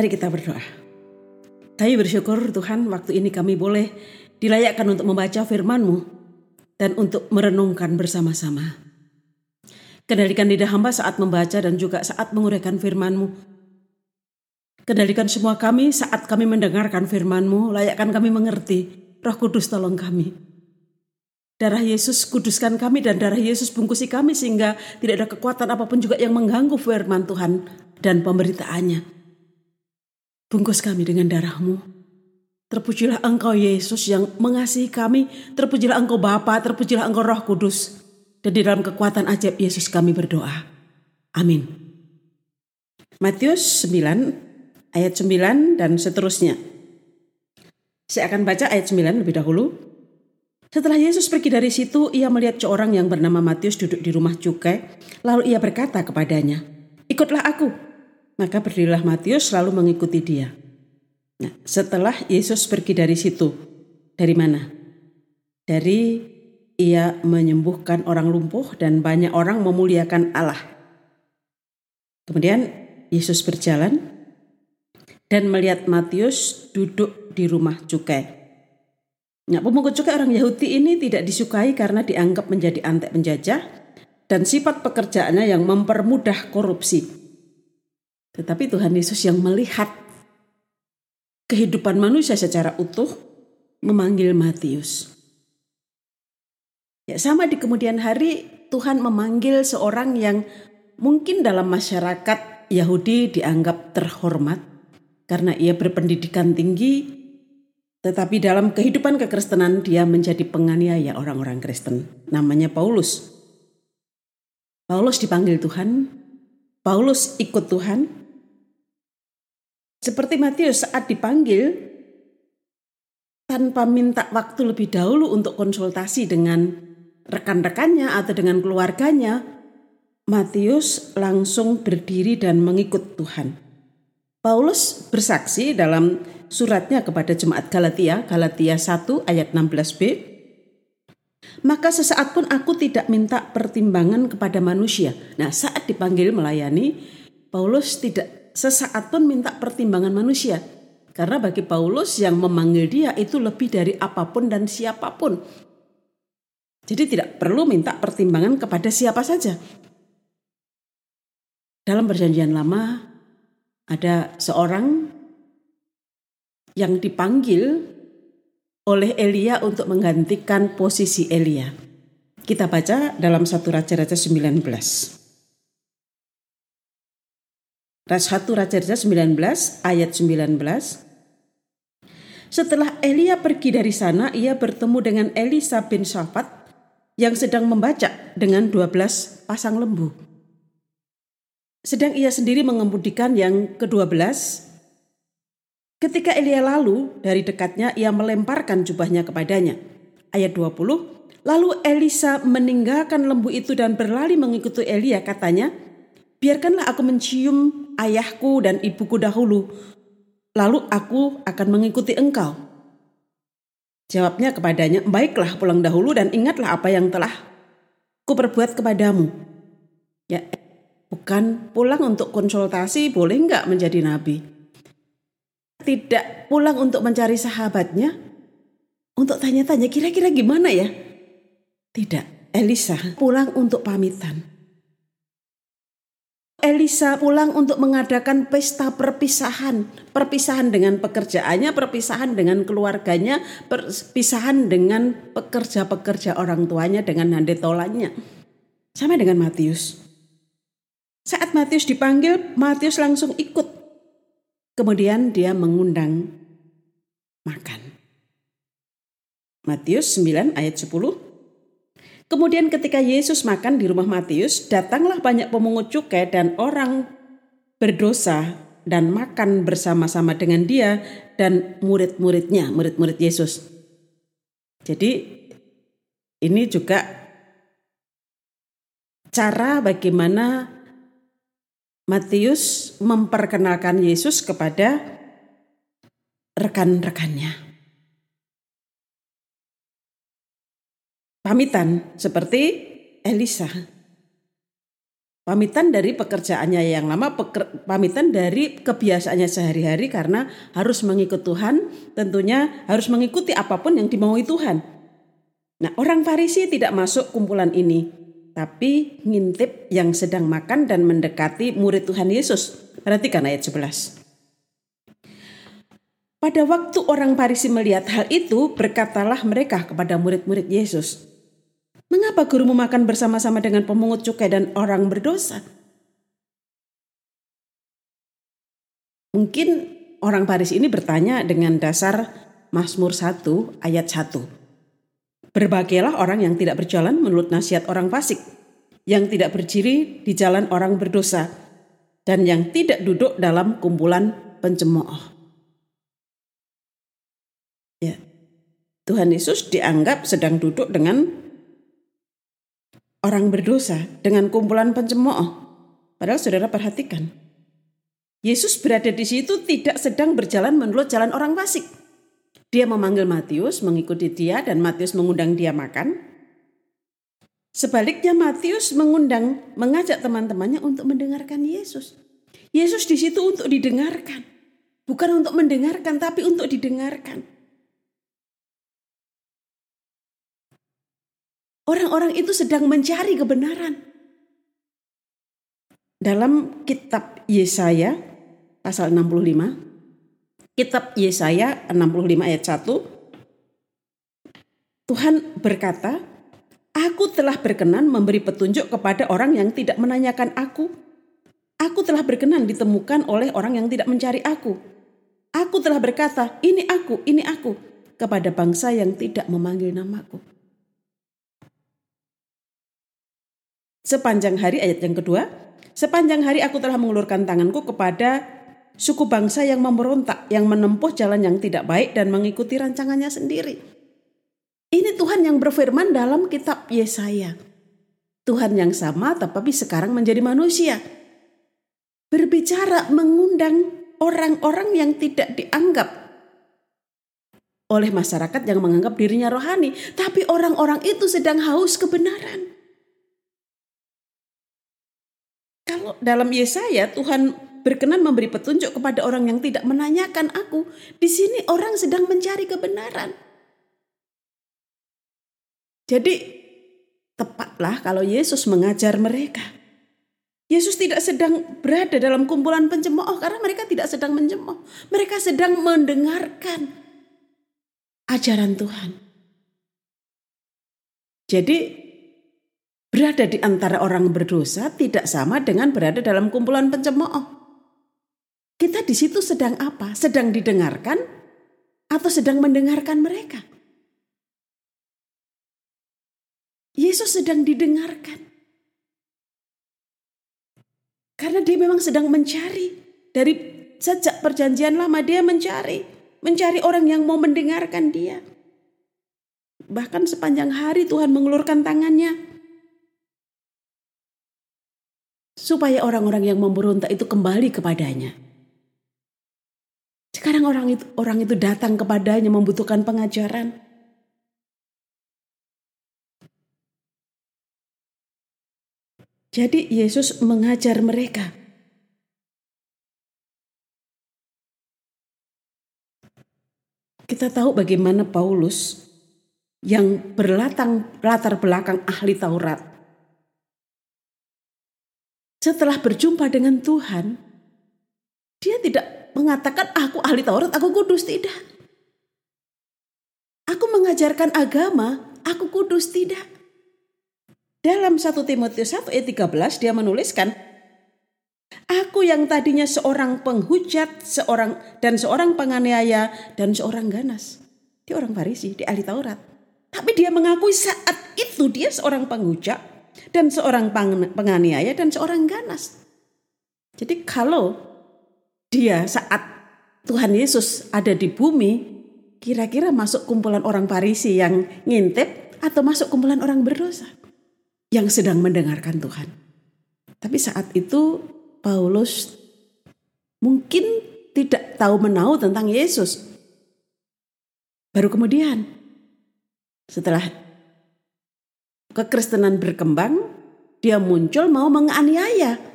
Mari kita berdoa. Kami bersyukur Tuhan waktu ini kami boleh dilayakkan untuk membaca firman-Mu dan untuk merenungkan bersama-sama. Kendalikan lidah hamba saat membaca dan juga saat menguraikan firman-Mu. Kendalikan semua kami saat kami mendengarkan firman-Mu, layakkan kami mengerti. Roh Kudus tolong kami. Darah Yesus kuduskan kami dan darah Yesus bungkusi kami sehingga tidak ada kekuatan apa pun juga yang mengganggu firman Tuhan dan pemberitaannya. Bungkus kami dengan darahmu. Terpujilah engkau Yesus yang mengasihi kami. Terpujilah engkau Bapa, terpujilah engkau Roh Kudus. Dan di dalam kekuatan ajaib Yesus kami berdoa. Amin. Matius 9 ayat 9 dan seterusnya. Saya akan baca ayat 9 lebih dahulu. Setelah Yesus pergi dari situ, ia melihat seorang yang bernama Matius duduk di rumah cukai. Lalu ia berkata kepadanya, Ikutlah aku. Maka berdirilah Matius lalu mengikuti dia. Nah, setelah Yesus pergi dari situ, dari mana? Dari ia menyembuhkan orang lumpuh dan banyak orang memuliakan Allah. Kemudian Yesus berjalan dan melihat Matius duduk di rumah cukai. Nah, pemungut cukai orang Yahudi ini tidak disukai karena dianggap menjadi antek penjajah dan sifat pekerjaannya yang mempermudah korupsi. Tetapi Tuhan Yesus yang melihat kehidupan manusia secara utuh memanggil Matius. Ya, sama di kemudian hari Tuhan memanggil seorang yang mungkin dalam masyarakat Yahudi dianggap terhormat karena ia berpendidikan tinggi, tetapi dalam kehidupan kekristenan dia menjadi penganiaya orang-orang Kristen. Namanya Paulus. Paulus dipanggil Tuhan, Paulus ikut Tuhan, seperti Matius saat dipanggil, tanpa minta waktu lebih dahulu untuk konsultasi dengan rekan-rekannya atau dengan keluarganya, Matius langsung berdiri dan mengikut Tuhan. Paulus bersaksi dalam suratnya kepada jemaat Galatia, Galatia 1 ayat 16b, maka sesaat pun aku tidak minta pertimbangan kepada manusia. Nah saat dipanggil melayani, Paulus tidak sesaat pun minta pertimbangan manusia. Karena bagi Paulus yang memanggil dia itu lebih dari apa pun dan siapa pun. Jadi tidak perlu minta pertimbangan kepada siapa saja. Dalam perjanjian lama ada seorang yang dipanggil oleh Elia untuk menggantikan posisi Elia. Kita baca dalam satu Raja-Raja 19. Ras 1 Raja-Raja 19 ayat 19. Setelah Elia pergi dari sana, ia bertemu dengan Elisa bin Safat yang sedang membaca dengan 12 pasang lembu. Sedang ia sendiri mengemudikan yang ke-12. Ketika Elia lalu, dari dekatnya ia melemparkan jubahnya kepadanya. Ayat 20, Lalu Elisa meninggalkan lembu itu dan berlari mengikuti Elia katanya, Biarkanlah aku mencium ayahku dan ibuku dahulu, lalu aku akan mengikuti engkau. Jawabnya kepadanya, baiklah pulang dahulu dan ingatlah apa yang telah kuperbuat kepadamu. Ya, bukan pulang untuk konsultasi, boleh enggak menjadi nabi? Tidak pulang untuk mencari sahabatnya, untuk tanya-tanya kira-kira gimana ya? Tidak, Elisa pulang untuk pamitan. Elisa pulang untuk mengadakan pesta perpisahan, perpisahan dengan pekerjaannya, perpisahan dengan keluarganya, perpisahan dengan pekerja-pekerja orang tuanya dengan handetolannya. Sama dengan Matius. Saat Matius dipanggil, Matius langsung ikut. Kemudian dia mengundang makan. Matius 9 ayat 10 Kemudian ketika Yesus makan di rumah Matius, datanglah banyak pemungut cukai dan orang berdosa dan makan bersama-sama dengan dia dan murid-muridnya, murid-murid Yesus. Jadi ini juga cara bagaimana Matius memperkenalkan Yesus kepada rekan-rekannya. Pamitan seperti Elisa. Pamitan dari pekerjaannya yang lama, peker, pamitan dari kebiasaannya sehari-hari karena harus mengikut Tuhan, tentunya harus mengikuti apa pun yang dimaui Tuhan. Nah, orang Farisi tidak masuk kumpulan ini, tapi ngintip yang sedang makan dan mendekati murid Tuhan Yesus. Perhatikan ayat 11. Pada waktu orang Farisi melihat hal itu, berkatalah mereka kepada murid-murid Yesus, "Mengapa guru makan bersama-sama dengan pemungut cukai dan orang berdosa?" Mungkin orang Farisi ini bertanya dengan dasar Mazmur 1 ayat 1. Berbahagialah orang yang tidak berjalan menurut nasihat orang fasik, yang tidak berdiri di jalan orang berdosa, dan yang tidak duduk dalam kumpulan pencemooh. Ya. Tuhan Yesus dianggap sedang duduk dengan orang berdosa, dengan kumpulan pencemooh. Padahal saudara perhatikan, Yesus berada di situ tidak sedang berjalan menurut jalan orang fasik. Dia memanggil Matius, mengikuti dia, dan Matius mengundang dia makan. Sebaliknya Matius mengundang, mengajak teman-temannya untuk mendengarkan Yesus. Yesus di situ untuk didengarkan. Bukan untuk mendengarkan, tapi untuk didengarkan. Orang-orang itu sedang mencari kebenaran. Dalam kitab Yesaya pasal 65, kitab Yesaya 65 ayat 1, Tuhan berkata, Aku telah berkenan memberi petunjuk kepada orang yang tidak menanyakan aku. Aku telah berkenan ditemukan oleh orang yang tidak mencari aku. Aku telah berkata, ini aku, ini aku, kepada bangsa yang tidak memanggil namaku. Sepanjang hari ayat yang kedua, sepanjang hari aku telah mengulurkan tanganku kepada suku bangsa yang memberontak, yang menempuh jalan yang tidak baik dan mengikuti rancangannya sendiri. Ini Tuhan yang berfirman dalam kitab Yesaya. Tuhan yang sama tetapi sekarang menjadi manusia. Berbicara mengundang orang-orang yang tidak dianggap oleh masyarakat yang menganggap dirinya rohani, tapi orang-orang itu sedang haus kebenaran. Dalam Yesaya Tuhan berkenan memberi petunjuk kepada orang yang tidak menanyakan aku. Di sini orang sedang mencari kebenaran. Jadi tepatlah kalau Yesus mengajar mereka. Yesus tidak sedang berada dalam kumpulan pencemooh karena mereka tidak sedang mencemooh. Mereka sedang mendengarkan ajaran Tuhan. Jadi Berada di antara orang berdosa tidak sama dengan berada dalam kumpulan pencemooh. Kita di situ sedang apa? Sedang didengarkan atau sedang mendengarkan mereka? Yesus sedang didengarkan. Karena dia memang sedang mencari dari sejak perjanjian lama dia mencari, mencari orang yang mau mendengarkan dia. Bahkan sepanjang hari Tuhan mengulurkan tangannya supaya orang-orang yang memberontak itu kembali kepadanya. Sekarang orang itu orang itu datang kepadanya membutuhkan pengajaran. Jadi Yesus mengajar mereka. Kita tahu bagaimana Paulus yang berlatang latar belakang ahli Taurat setelah berjumpa dengan Tuhan, dia tidak mengatakan aku ahli Taurat, aku kudus, tidak. Aku mengajarkan agama, aku kudus, tidak. Dalam 1 Timotius 1 ayat 13 dia menuliskan, Aku yang tadinya seorang penghujat, seorang dan seorang penganiaya dan seorang ganas. Dia orang Farisi, dia ahli Taurat. Tapi dia mengakui saat itu dia seorang penghujat, dan seorang penganiaya dan seorang ganas. Jadi kalau dia saat Tuhan Yesus ada di bumi, kira-kira masuk kumpulan orang Parisi yang ngintip atau masuk kumpulan orang berdosa yang sedang mendengarkan Tuhan. Tapi saat itu Paulus mungkin tidak tahu menau tentang Yesus. Baru kemudian setelah kekristenan berkembang, dia muncul mau menganiaya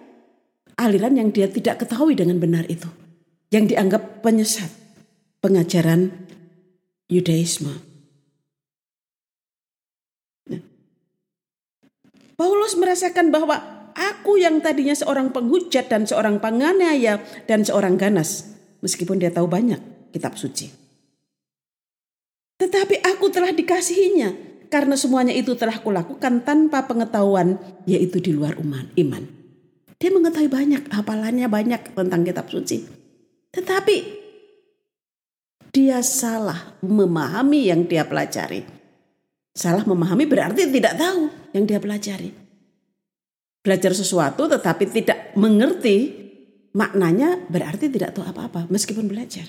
aliran yang dia tidak ketahui dengan benar itu. Yang dianggap penyesat pengajaran Yudaisme. Nah, Paulus merasakan bahwa aku yang tadinya seorang penghujat dan seorang penganiaya dan seorang ganas. Meskipun dia tahu banyak kitab suci. Tetapi aku telah dikasihinya karena semuanya itu telah kulakukan tanpa pengetahuan, yaitu di luar iman. Dia mengetahui banyak, hafalannya banyak tentang kitab suci. Tetapi dia salah memahami yang dia pelajari. Salah memahami berarti tidak tahu yang dia pelajari. Belajar sesuatu tetapi tidak mengerti maknanya berarti tidak tahu apa-apa meskipun belajar.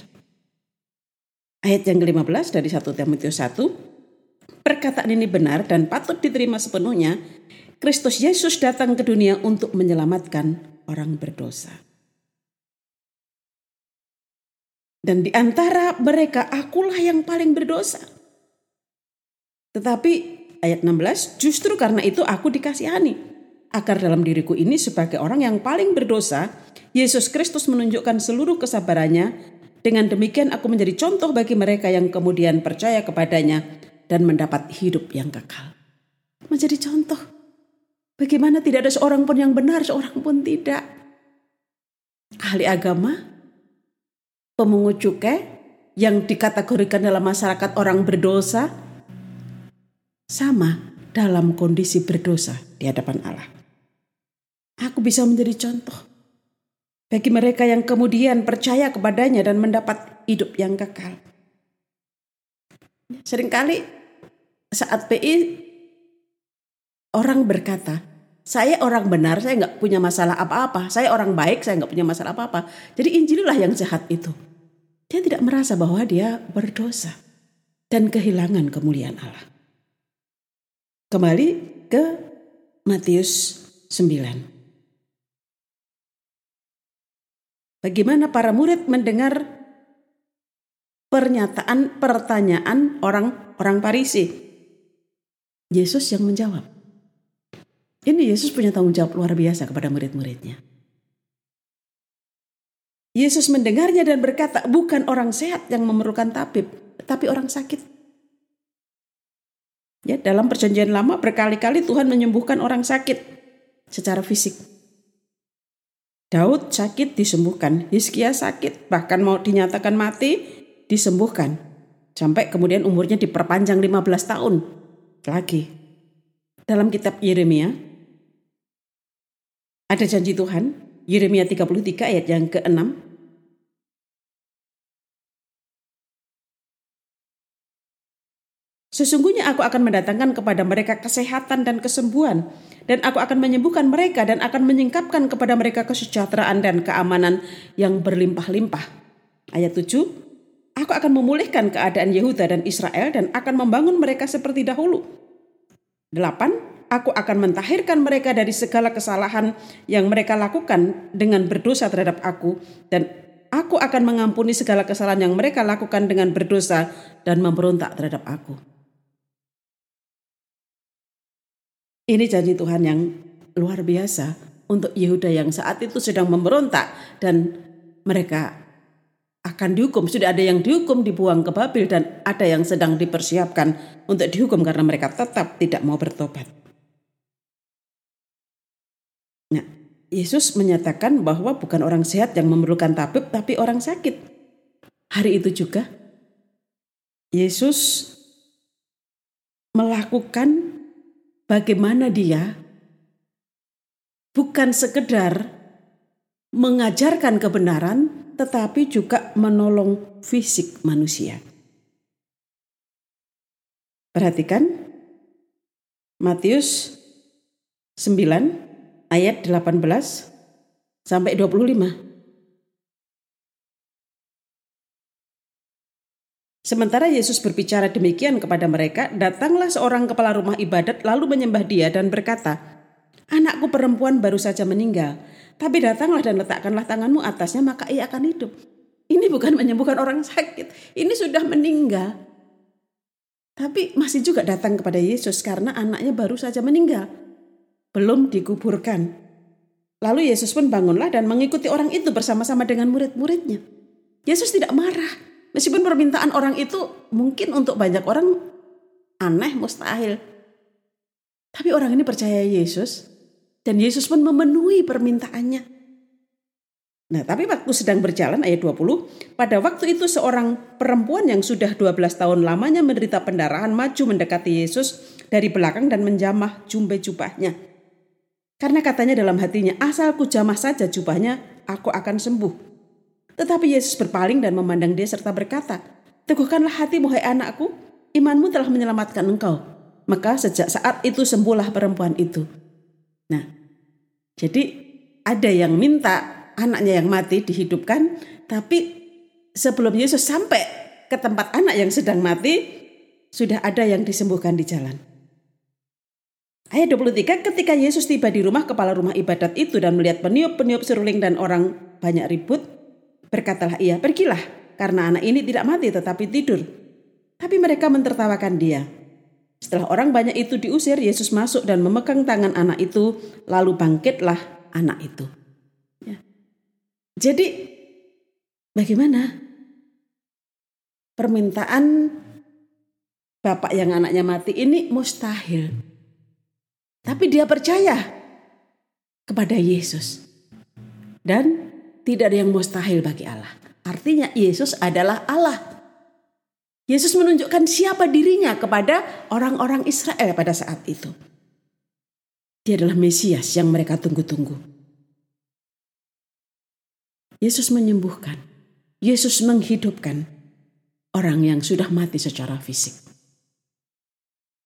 Ayat yang ke-15 dari 1 Timotius 1 perkataan ini benar dan patut diterima sepenuhnya, Kristus Yesus datang ke dunia untuk menyelamatkan orang berdosa. Dan di antara mereka akulah yang paling berdosa. Tetapi ayat 16, justru karena itu aku dikasihani. Agar dalam diriku ini sebagai orang yang paling berdosa, Yesus Kristus menunjukkan seluruh kesabarannya. Dengan demikian aku menjadi contoh bagi mereka yang kemudian percaya kepadanya dan mendapat hidup yang kekal. Menjadi contoh. Bagaimana tidak ada seorang pun yang benar, seorang pun tidak. Ahli agama, pemungut cukai yang dikategorikan dalam masyarakat orang berdosa, sama dalam kondisi berdosa di hadapan Allah. Aku bisa menjadi contoh bagi mereka yang kemudian percaya kepadanya dan mendapat hidup yang kekal. Seringkali saat PI orang berkata, saya orang benar, saya nggak punya masalah apa-apa. Saya orang baik, saya nggak punya masalah apa-apa. Jadi Injililah yang jahat itu. Dia tidak merasa bahwa dia berdosa dan kehilangan kemuliaan Allah. Kembali ke Matius 9. Bagaimana para murid mendengar pernyataan pertanyaan orang-orang Parisi. Yesus yang menjawab. Ini Yesus punya tanggung jawab luar biasa kepada murid-muridnya. Yesus mendengarnya dan berkata, bukan orang sehat yang memerlukan tabib, tapi orang sakit. Ya, dalam perjanjian lama berkali-kali Tuhan menyembuhkan orang sakit secara fisik. Daud sakit disembuhkan, Hizkia sakit, bahkan mau dinyatakan mati disembuhkan. Sampai kemudian umurnya diperpanjang 15 tahun lagi. Dalam kitab Yeremia ada janji Tuhan, Yeremia 33 ayat yang ke-6. Sesungguhnya aku akan mendatangkan kepada mereka kesehatan dan kesembuhan, dan aku akan menyembuhkan mereka dan akan menyingkapkan kepada mereka kesejahteraan dan keamanan yang berlimpah-limpah. Ayat 7, Aku akan memulihkan keadaan Yehuda dan Israel dan akan membangun mereka seperti dahulu. Delapan, aku akan mentahirkan mereka dari segala kesalahan yang mereka lakukan dengan berdosa terhadap aku dan aku akan mengampuni segala kesalahan yang mereka lakukan dengan berdosa dan memberontak terhadap aku. Ini janji Tuhan yang luar biasa untuk Yehuda yang saat itu sedang memberontak dan mereka akan dihukum. Sudah ada yang dihukum dibuang ke Babil dan ada yang sedang dipersiapkan untuk dihukum karena mereka tetap tidak mau bertobat. Nah, Yesus menyatakan bahwa bukan orang sehat yang memerlukan tabib tapi orang sakit. Hari itu juga Yesus melakukan bagaimana dia bukan sekedar mengajarkan kebenaran tetapi juga menolong fisik manusia. Perhatikan Matius 9 ayat 18 sampai 25. Sementara Yesus berbicara demikian kepada mereka, datanglah seorang kepala rumah ibadat lalu menyembah dia dan berkata, Anakku perempuan baru saja meninggal, tapi datanglah dan letakkanlah tanganmu atasnya maka ia akan hidup. Ini bukan menyembuhkan orang sakit. Ini sudah meninggal. Tapi masih juga datang kepada Yesus karena anaknya baru saja meninggal. belum dikuburkan. Lalu Yesus pun bangunlah dan mengikuti orang itu bersama-sama dengan murid-muridnya. Yesus tidak marah. Meskipun permintaan orang itu mungkin untuk banyak orang aneh, mustahil. Tapi orang ini percaya Yesus dan Yesus pun memenuhi permintaannya. Nah, tapi waktu sedang berjalan ayat 20, pada waktu itu seorang perempuan yang sudah 12 tahun lamanya menderita pendarahan maju mendekati Yesus dari belakang dan menjamah jumbe jubahnya. Karena katanya dalam hatinya, asal ku jamah saja jubahnya, aku akan sembuh. Tetapi Yesus berpaling dan memandang dia serta berkata, Teguhkanlah hatimu hai anakku, imanmu telah menyelamatkan engkau. Maka sejak saat itu sembuhlah perempuan itu. Nah, jadi ada yang minta anaknya yang mati dihidupkan, tapi sebelum Yesus sampai ke tempat anak yang sedang mati, sudah ada yang disembuhkan di jalan. Ayat 23, ketika Yesus tiba di rumah kepala rumah ibadat itu dan melihat peniup-peniup seruling dan orang banyak ribut, berkatalah ia, pergilah, karena anak ini tidak mati tetapi tidur. Tapi mereka mentertawakan dia. Setelah orang banyak itu diusir, Yesus masuk dan memegang tangan anak itu, lalu bangkitlah anak itu. Ya. Jadi, bagaimana? Permintaan bapak yang anaknya mati ini mustahil. Tapi dia percaya kepada Yesus. Dan tidak ada yang mustahil bagi Allah. Artinya Yesus adalah Allah. Yesus menunjukkan siapa dirinya kepada orang-orang Israel pada saat itu. Dia adalah Mesias yang mereka tunggu-tunggu. Yesus menyembuhkan. Yesus menghidupkan orang yang sudah mati secara fisik.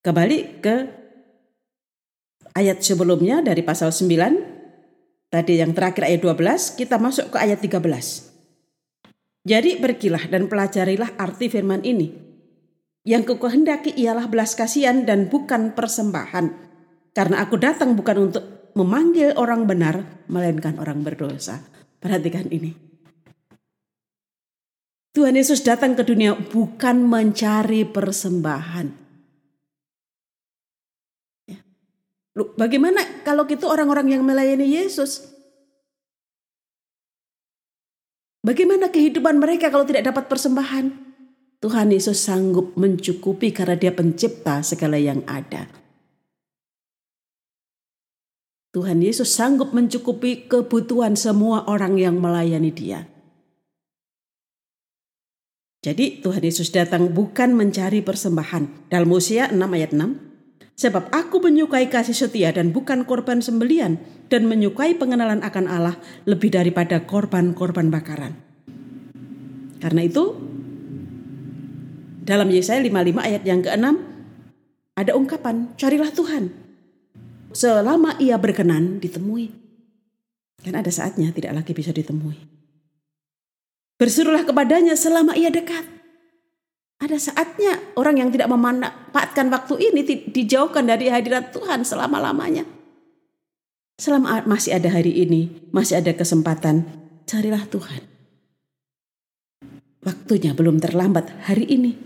Kembali ke ayat sebelumnya dari pasal 9, tadi yang terakhir ayat 12, kita masuk ke ayat 13. Jadi pergilah dan pelajarilah arti firman ini. Yang kukehendaki ialah belas kasihan dan bukan persembahan. Karena aku datang bukan untuk memanggil orang benar, melainkan orang berdosa. Perhatikan ini. Tuhan Yesus datang ke dunia bukan mencari persembahan. Loh, bagaimana kalau gitu orang-orang yang melayani Yesus? Bagaimana kehidupan mereka kalau tidak dapat persembahan? Tuhan Yesus sanggup mencukupi karena dia pencipta segala yang ada. Tuhan Yesus sanggup mencukupi kebutuhan semua orang yang melayani dia. Jadi Tuhan Yesus datang bukan mencari persembahan. Dalam Hosea 6 ayat 6, Sebab aku menyukai kasih setia dan bukan korban sembelian dan menyukai pengenalan akan Allah lebih daripada korban-korban bakaran. Karena itu dalam Yesaya 55 ayat yang ke-6 ada ungkapan carilah Tuhan selama ia berkenan ditemui. Kan ada saatnya tidak lagi bisa ditemui. Bersuruhlah kepadanya selama ia dekat. Ada saatnya orang yang tidak memanfaatkan waktu ini dijauhkan dari hadirat Tuhan selama-lamanya. Selama masih ada hari ini, masih ada kesempatan, carilah Tuhan. Waktunya belum terlambat hari ini.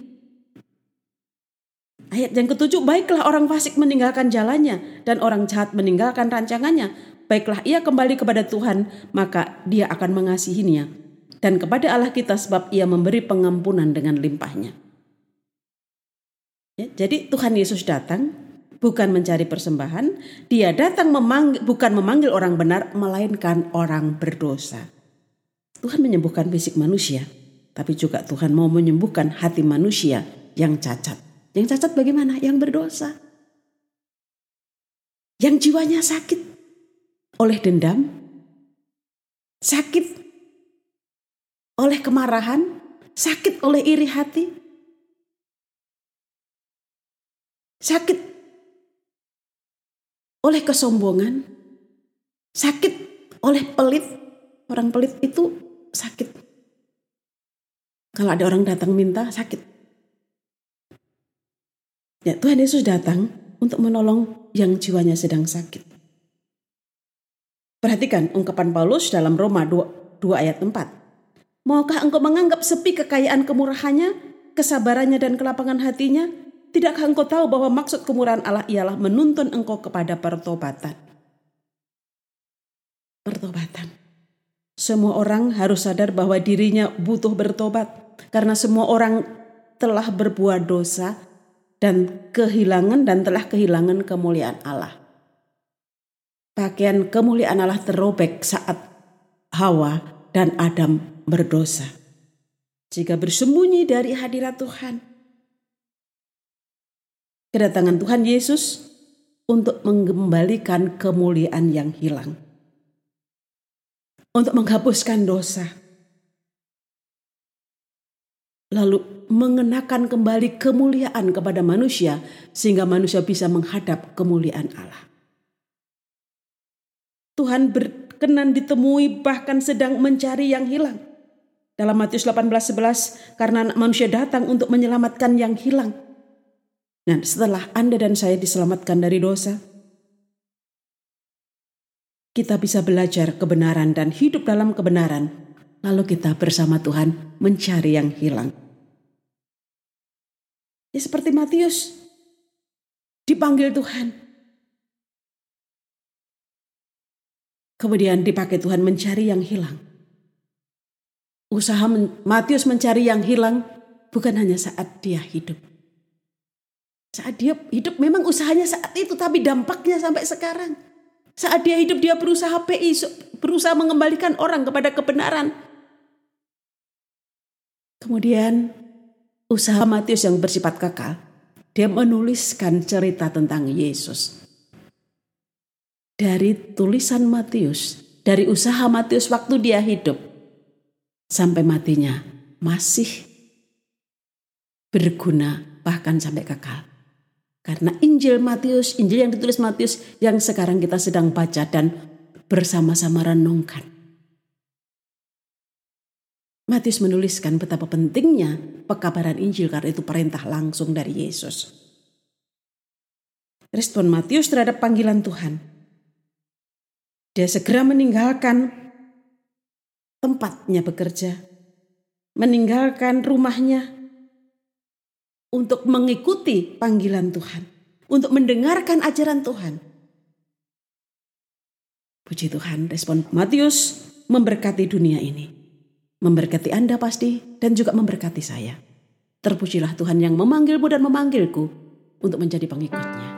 Ayat yang ketujuh, baiklah orang fasik meninggalkan jalannya dan orang jahat meninggalkan rancangannya. Baiklah ia kembali kepada Tuhan, maka dia akan mengasihinya. Dan kepada Allah kita sebab ia memberi pengampunan dengan limpahnya. Ya, jadi Tuhan Yesus datang bukan mencari persembahan, dia datang memanggil, bukan memanggil orang benar, melainkan orang berdosa. Tuhan menyembuhkan fisik manusia, tapi juga Tuhan mau menyembuhkan hati manusia yang cacat. Yang cacat bagaimana? Yang berdosa. Yang jiwanya sakit oleh dendam, sakit oleh kemarahan, sakit oleh iri hati, sakit oleh kesombongan, sakit oleh pelit. Orang pelit itu sakit. Kalau ada orang datang minta sakit. Ya Tuhan Yesus datang untuk menolong yang jiwanya sedang sakit. Perhatikan ungkapan Paulus dalam Roma 2, 2 ayat 4. Maukah engkau menganggap sepi kekayaan kemurahannya, kesabarannya dan kelapangan hatinya, Tidakkah engkau tahu bahwa maksud kemurahan Allah ialah menuntun engkau kepada pertobatan? pertobatan. Semua orang harus sadar bahwa dirinya butuh bertobat karena semua orang telah berbuat dosa dan kehilangan dan telah kehilangan kemuliaan Allah. Pakaian kemuliaan Allah terobek saat Hawa dan Adam berdosa. Jika bersembunyi dari hadirat Tuhan, kedatangan Tuhan Yesus untuk mengembalikan kemuliaan yang hilang, untuk menghapuskan dosa, lalu mengenakan kembali kemuliaan kepada manusia, sehingga manusia bisa menghadap kemuliaan Allah. Tuhan berkenan ditemui bahkan sedang mencari yang hilang. Dalam Matius 18:11 karena anak manusia datang untuk menyelamatkan yang hilang. Nah, setelah Anda dan saya diselamatkan dari dosa, kita bisa belajar kebenaran dan hidup dalam kebenaran. Lalu kita bersama Tuhan mencari yang hilang. Ya seperti Matius dipanggil Tuhan, Kemudian dipakai Tuhan mencari yang hilang. Usaha Matius mencari yang hilang bukan hanya saat dia hidup. Saat dia hidup memang usahanya saat itu tapi dampaknya sampai sekarang. Saat dia hidup dia berusaha PI, berusaha mengembalikan orang kepada kebenaran. Kemudian usaha Matius yang bersifat kekal, dia menuliskan cerita tentang Yesus dari tulisan Matius, dari usaha Matius waktu dia hidup sampai matinya masih berguna bahkan sampai kekal. Karena Injil Matius, Injil yang ditulis Matius yang sekarang kita sedang baca dan bersama-sama renungkan. Matius menuliskan betapa pentingnya pekabaran Injil karena itu perintah langsung dari Yesus. Respon Matius terhadap panggilan Tuhan dia segera meninggalkan tempatnya bekerja, meninggalkan rumahnya untuk mengikuti panggilan Tuhan, untuk mendengarkan ajaran Tuhan. Puji Tuhan, respon Matius memberkati dunia ini. Memberkati Anda pasti dan juga memberkati saya. Terpujilah Tuhan yang memanggilmu dan memanggilku untuk menjadi pengikutnya.